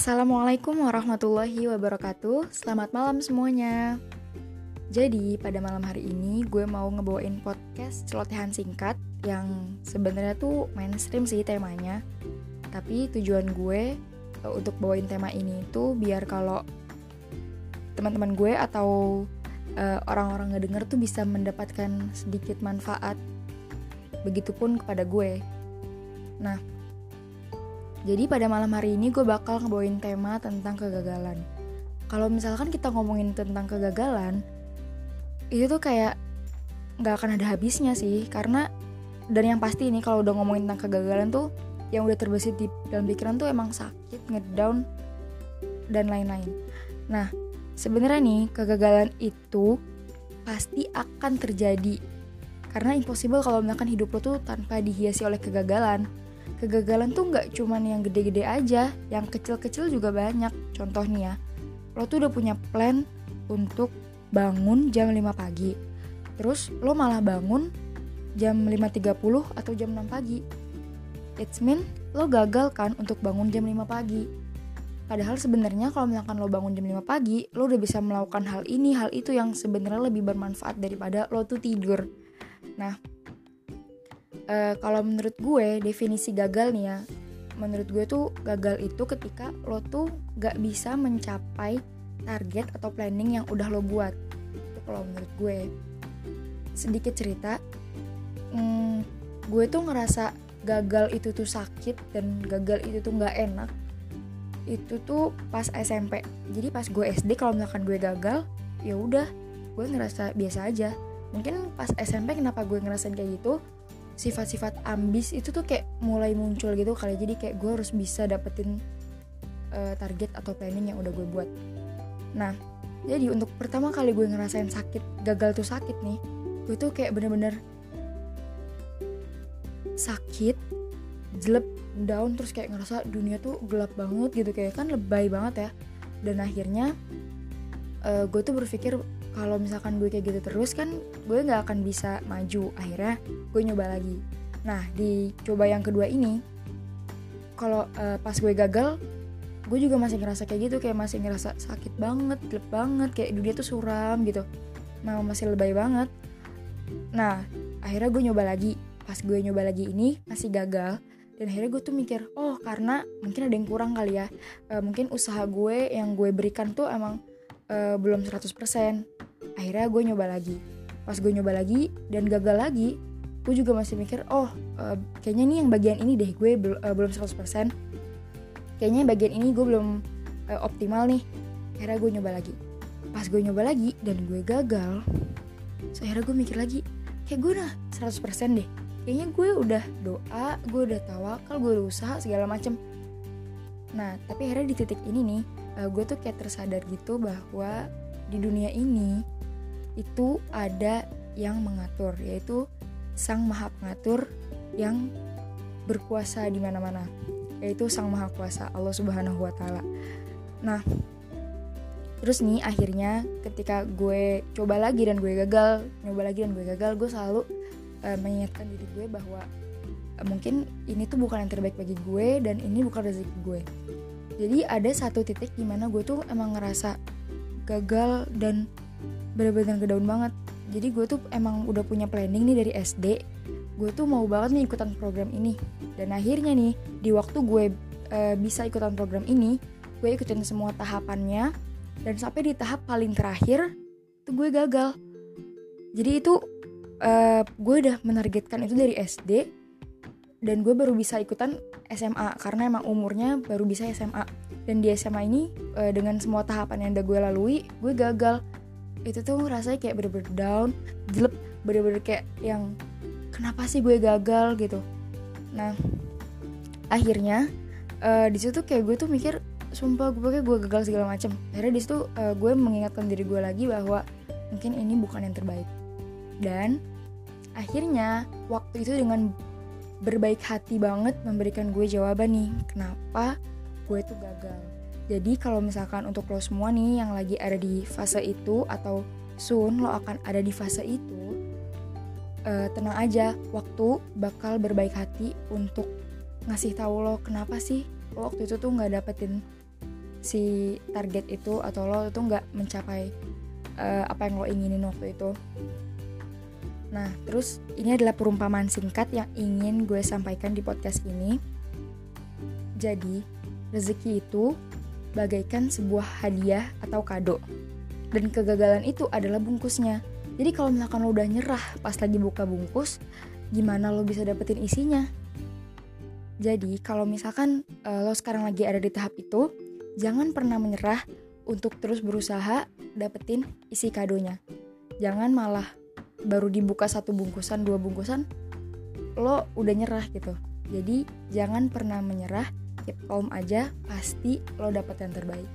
Assalamualaikum warahmatullahi wabarakatuh. Selamat malam semuanya. Jadi pada malam hari ini gue mau ngebawain podcast celotehan singkat Yang sebenarnya tuh mainstream sih temanya. Tapi tujuan gue uh, untuk bawain tema ini tuh biar kalau teman-teman gue atau uh, orang-orang ngedenger tuh bisa mendapatkan sedikit manfaat. Begitupun kepada gue. Nah, jadi pada malam hari ini gue bakal ngebawain tema tentang kegagalan. Kalau misalkan kita ngomongin tentang kegagalan, itu tuh kayak nggak akan ada habisnya sih, karena dan yang pasti ini kalau udah ngomongin tentang kegagalan tuh yang udah terbesit di dalam pikiran tuh emang sakit, ngedown dan lain-lain. Nah, sebenarnya nih kegagalan itu pasti akan terjadi karena impossible kalau misalkan hidup lo tuh tanpa dihiasi oleh kegagalan kegagalan tuh nggak cuman yang gede-gede aja, yang kecil-kecil juga banyak. Contohnya, lo tuh udah punya plan untuk bangun jam 5 pagi. Terus lo malah bangun jam 5.30 atau jam 6 pagi. It's mean lo gagal kan untuk bangun jam 5 pagi. Padahal sebenarnya kalau misalkan lo bangun jam 5 pagi, lo udah bisa melakukan hal ini, hal itu yang sebenarnya lebih bermanfaat daripada lo tuh tidur. Nah, uh, kalau menurut gue definisi gagal nih ya menurut gue tuh gagal itu ketika lo tuh gak bisa mencapai target atau planning yang udah lo buat. Itu kalau menurut gue. Sedikit cerita hmm, gue tuh ngerasa gagal itu tuh sakit dan gagal itu tuh gak enak itu tuh pas SMP jadi pas gue SD kalau misalkan gue gagal ya udah gue ngerasa biasa aja. Mungkin pas SMP kenapa gue ngerasain kayak gitu sifat-sifat ambis itu tuh kayak mulai muncul gitu kali. Jadi kayak gue harus bisa dapetin uh, target atau planning yang udah gue buat. Nah jadi untuk pertama kali gue ngerasain sakit gagal tuh sakit nih gue tuh kayak bener-bener sakit jelek down terus kayak ngerasa dunia tuh gelap banget gitu. Kayak kan lebay banget ya. Dan akhirnya uh, gue tuh berpikir kalau misalkan gue kayak gitu terus kan gue nggak akan bisa maju. Akhirnya gue nyoba lagi. Nah di coba yang kedua ini kalau uh, pas gue gagal gue juga masih ngerasa kayak gitu kayak masih ngerasa sakit banget gelap banget kayak dunia tuh suram gitu. Nah masih lebay banget. Nah akhirnya gue nyoba lagi. Pas gue nyoba lagi ini masih gagal dan akhirnya gue tuh mikir oh karena mungkin ada yang kurang kali ya. E, mungkin usaha gue yang gue berikan tuh emang e, belum 100% akhirnya gue nyoba lagi. Pas gue nyoba lagi dan gagal lagi gue juga masih mikir oh uh, kayaknya nih yang bagian ini deh gue bel uh, belum 100% kayaknya bagian ini gue belum uh, optimal nih. Akhirnya gue nyoba lagi. Pas gue nyoba lagi dan gue gagal so akhirnya gue mikir lagi kayak gue udah 100% deh. Kayaknya gue udah doa gue udah tawakal gue udah usaha segala macem. Nah tapi akhirnya di titik ini nih uh, gue tuh kayak tersadar gitu bahwa di dunia ini itu ada yang mengatur yaitu sang maha pengatur yang berkuasa di mana-mana yaitu sang maha kuasa Allah Subhanahu wa taala. Nah, terus nih akhirnya ketika gue coba lagi dan gue gagal, nyoba lagi dan gue gagal, gue selalu uh, mengingatkan diri gue bahwa uh, mungkin ini tuh bukan yang terbaik bagi gue dan ini bukan rezeki gue. Jadi ada satu titik di mana gue tuh emang ngerasa gagal dan bener-bener ngedown banget. Jadi gue tuh emang udah punya planning nih dari SD gue tuh mau banget nih ikutan program ini. Dan akhirnya nih di waktu gue e, bisa ikutan program ini gue ikutin semua tahapannya. Dan sampai di tahap paling terakhir tuh gue gagal. Jadi itu e, gue udah menargetkan itu dari SD dan gue baru bisa ikutan SMA karena emang umurnya baru bisa SMA dan di SMA ini e, dengan semua tahapan yang udah gue lalui gue gagal. Itu tuh rasanya kayak bener-bener down jelek bener-bener kayak yang kenapa sih gue gagal? gitu. Nah akhirnya uh, di situ kayak gue tuh mikir sumpah gue pakai gue gagal segala macem. Akhirnya di situ uh, gue mengingatkan diri gue lagi bahwa mungkin ini bukan yang terbaik. Dan akhirnya waktu itu dengan berbaik hati banget memberikan gue jawaban nih kenapa gue tuh gagal? Jadi kalau misalkan untuk lo semua nih yang lagi ada di fase itu atau soon lo akan ada di fase itu, uh, tenang aja, waktu bakal berbaik hati untuk ngasih tahu lo kenapa sih lo waktu itu tuh nggak dapetin si target itu atau lo itu nggak mencapai uh, apa yang lo inginin waktu itu nah terus ini adalah perumpamaan singkat yang ingin gue sampaikan di podcast ini jadi rezeki itu bagaikan sebuah hadiah atau kado dan kegagalan itu adalah bungkusnya jadi kalau misalkan lo udah nyerah pas lagi buka bungkus, gimana lo bisa dapetin isinya? Jadi kalau misalkan uh, lo sekarang lagi ada di tahap itu, jangan pernah menyerah untuk terus berusaha dapetin isi kadonya. Jangan malah baru dibuka satu bungkusan, dua bungkusan, lo udah nyerah gitu. Jadi jangan pernah menyerah, keep calm aja, pasti lo dapet yang terbaik.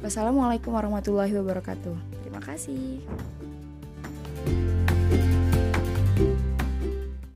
Wassalamualaikum warahmatullahi wabarakatuh. Terima kasih.